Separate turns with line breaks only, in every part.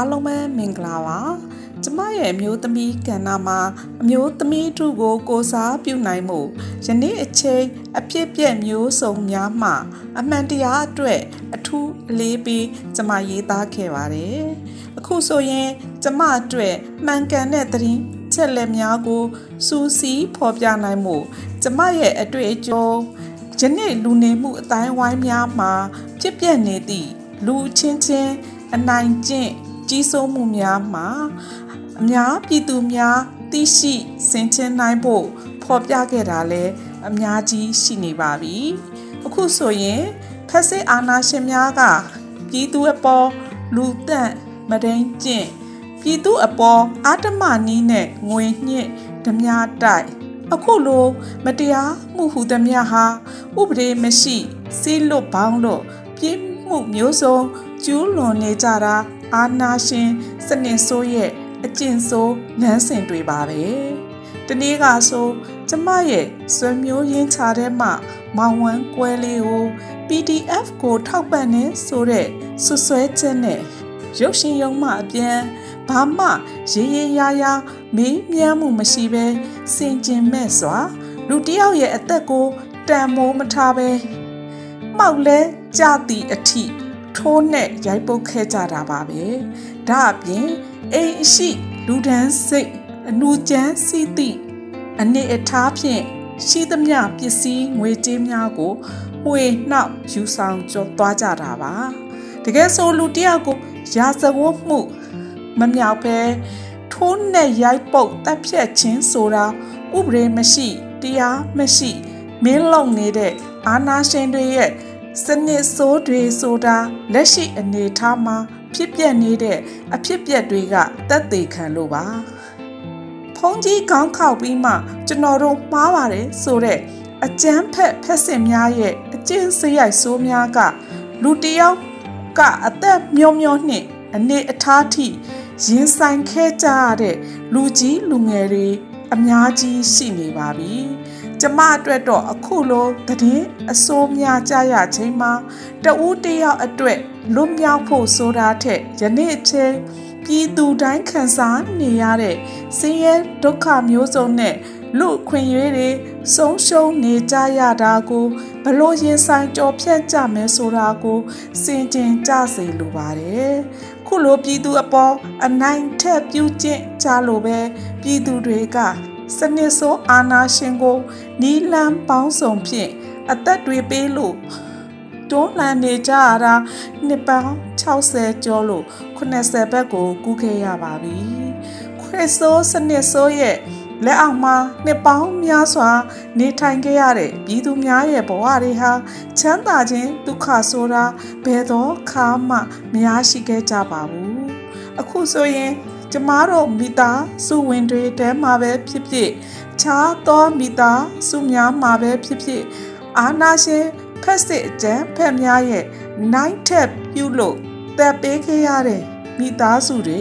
အားလုံးပဲမင်္ဂလာပါကျမရဲ့အမျိုးသမီးကဏ္ဍမှာအမျိုးသမီးတို့ကိုကိုစားပြုနိုင်မှုယနေ့အချိန်အဖြစ်ပြက်မျိုးစုံများမှ အမှန်တရားအတွက်အထူးအလေးပေးကျမရေးသားခဲ့ပါတယ်အခုဆိုရင်ကျမအတွက်မှန်ကန်တဲ့သတင်းချက်လက်များကိုစူးစီးဖော်ပြနိုင်မှုကျမရဲ့အတွေ့အကြုံယနေ့လူနေမှုအတိုင်းဝိုင်းများမှာဖြစ်ပျက်နေသည့်လူချင်းချင်းအနိုင်ကျင့် ကြီးစိုးမှုများမှာအများပြည်သူများသိရှိဆင်ခြင်နိုင်ဖို့ဖော်ပြခဲ့တာလဲအများကြီးရှိနေပါပြီအခုဆိုရင်ဖက်စစ်အာဏာရှင်များကပြည်သူအပေါ်လူတန့်မဒိန်ကျင့်ပြည်သူအပေါ်အာတမနီးနဲ့ငွေညှစ်ဓမြတိုက်အခုလိုမတရားမှုဟုသမျှဟာဥပဒေမရှိစီးလွတ်ပေါင်းလို့ပြင်းမှုမျိုးစုံကျူးလွန်နေကြတာ အာနာရှင်စနစ်ဆိုးရဲ့အကျင့်ဆိုးလမ်းစဉ်တွေပါပဲတနေ့ကဆိုကျမရဲ့ဆွေမျိုးရင်းချတဲ့မှမောင်ဝမ်းကွဲလေးကို PDF ကိုထောက်ပံ့နေဆိုတဲ့ဆွဆွဲချက်နဲ့ရုပ်ရှင်ရုံမှအပြန်ဘာမှရေးရေးရရမေးမြန်းမှုမရှိဘဲစင်ကျင်မဲ့စွာ လူတယောက်ရဲ့အသက်ကိုတန်မိုးမထားဘဲမှောက်လဲကြသည့်အထိ ထိုးနဲ့ရိုက်ပုတ်ခဲ့ကြတာပါပဲဒါအပြင်အိမ်ရှိလူဒန်းစိတ်အနူကျန်းစီသည့်အနေအထားဖြင့်ရှိသမျှပစ္စည်းငွေကြေးများကိုမှွေနှောက်ယူဆောင်ကြောသွားကြတာပါတကယ်ဆိုလူတယောက်ကိုရာဇဝတ်မှုမမြောက်ပဲထိုးနဲ့ရိုက်ပုတ်တပ်ဖြတ်ခြင်းဆိုတာဥပဒေမရှိတရားမရှိမင်းလုံနေတဲ့အာနာရှင်တွေရဲ့ စနစ်ဆိုးတွေဆိုတာလက်ရှိအနေအထားမှာဖြစ်ပျက်နေတဲ့အဖြစ်ပျက်တွေကတက်သေးခံလို့ပါဖုံးကြီးခေါင်းခောက်ပြီးမှကျွန်တော်တို့မှားပါတယ်ဆိုတဲ့အကျန်းဖက်ဖက်စင်များရဲ့အကျင့်စရိုက်ဆိုးများကလူတယောက်ကအသက်မျောမျောနှင့်အနေအထားထိရင်ဆိုင်ခဲ့ကြရတဲ့လူကြီးလူငယ်တွေအများကြီးရှိနေပါပြီ။ ကျမအတွက်တော့အခုလိုတည်အစိုးများကြရချိန်မှာတဦးတယောက်အတွက်လွတ်မြောက်ဖို့ဆိုတာထက်ယနေ့အချိန်ပြည်သူတိုင်းခံစားနေရတဲ့ဆင်းရဲဒုက္ခမျိုးစုံနဲ့လူခွင့်ရွေးတွေဆုံးရှုံးနေကြရတာကိုဘလို့ရင်ဆိုင်ကြော်ဖြတ်ကြမယ်ဆိုတာကိုစင်ကျင်ကြစေလိုပါတယ်ခုလိုပြည်သူအပေါ်အနိုင်ထက်ပြုကျင့်ကြလို့ပဲပြည်သူတွေက စနစ်ဆိုးအာဏာရှင်ကိုနီးလန်းပေါင်းစုံဖြင့်အသက်တွေပေးလို့တွန်းလှန်နေကြရတာနှစ်ပေါင်း60ကျော်လို့80ဘက်ကိုကူးခဲ့ရပါပြီခွေဆိုးစနစ်ဆိုးရဲ့လက်အောက်မှာနှစ်ပေါင်းများစွာ နေထိုင်ခဲ့ရတဲ့ပြည်သူများရဲ့ဘဝတွေဟာချမ်းသာခြင်းဒုက္ခဆိုတာဘယ်တော့ခါမှမရရှိခဲ့ကြပါဘူးအခုဆိုရင် ကျမတို့မိသားစုဝင်တွေတဲမှာပဲဖြစ်ဖြစ်ခြားသောမိသားစုများမှာပဲဖြစ်ဖြစ်အာနာရှင်ဖက်စစ်အကြံဖက်များရဲ့နိုင်ထက်ပြုလို့တက်ပေးခဲ့ရတဲ့မိသားစုတွေ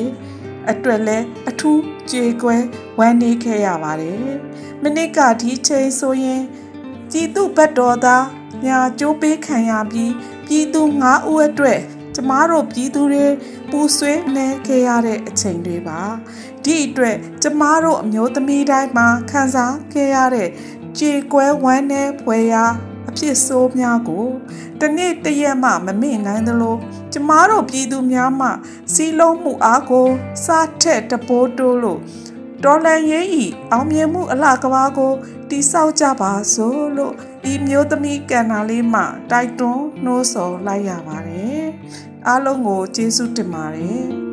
အတွက်လဲအထူးကြေကွဲဝမ်းနည်းခဲ့ရပါတယ်။မနစ်ကဒီချိန်ဆိုရင်ကြည်သူဘတ်တော်သားညာကျိုးပေးခံရပြီးပြည်သူ၅ဦးအတွက် ကျမတို့ပြည်သူတွေပူဆွေးနေခဲ့ရတဲ့အချိန်တွေပါဒီအတွက်ကျမတို့အမျိုးသမီးတိုင်းမှာခံစားခဲ့ရတဲ့ကြေကွဲဝမ်းနည်းဖွယ်ရာအဖြစ်ဆိုးများကိုတနေ့တရက်မှမမေ့နိုင်သလိုကျမတို့ပြည်သူများမှစီလုံးမှုအားကိုစားထက်တပိုးတိုးလို့ တော်လန်ရေးဤအောင်မြင်မှုအလှကဘာကိုတိဆောက်ကြပါစို့လို့ဒီမျိုးသမီးကန္နာလေးမှတိုက်တွန်းနှိုးဆော်လိုက်ရပါတယ်အားလုံးကိုကျေးဇူးတင်ပါတယ်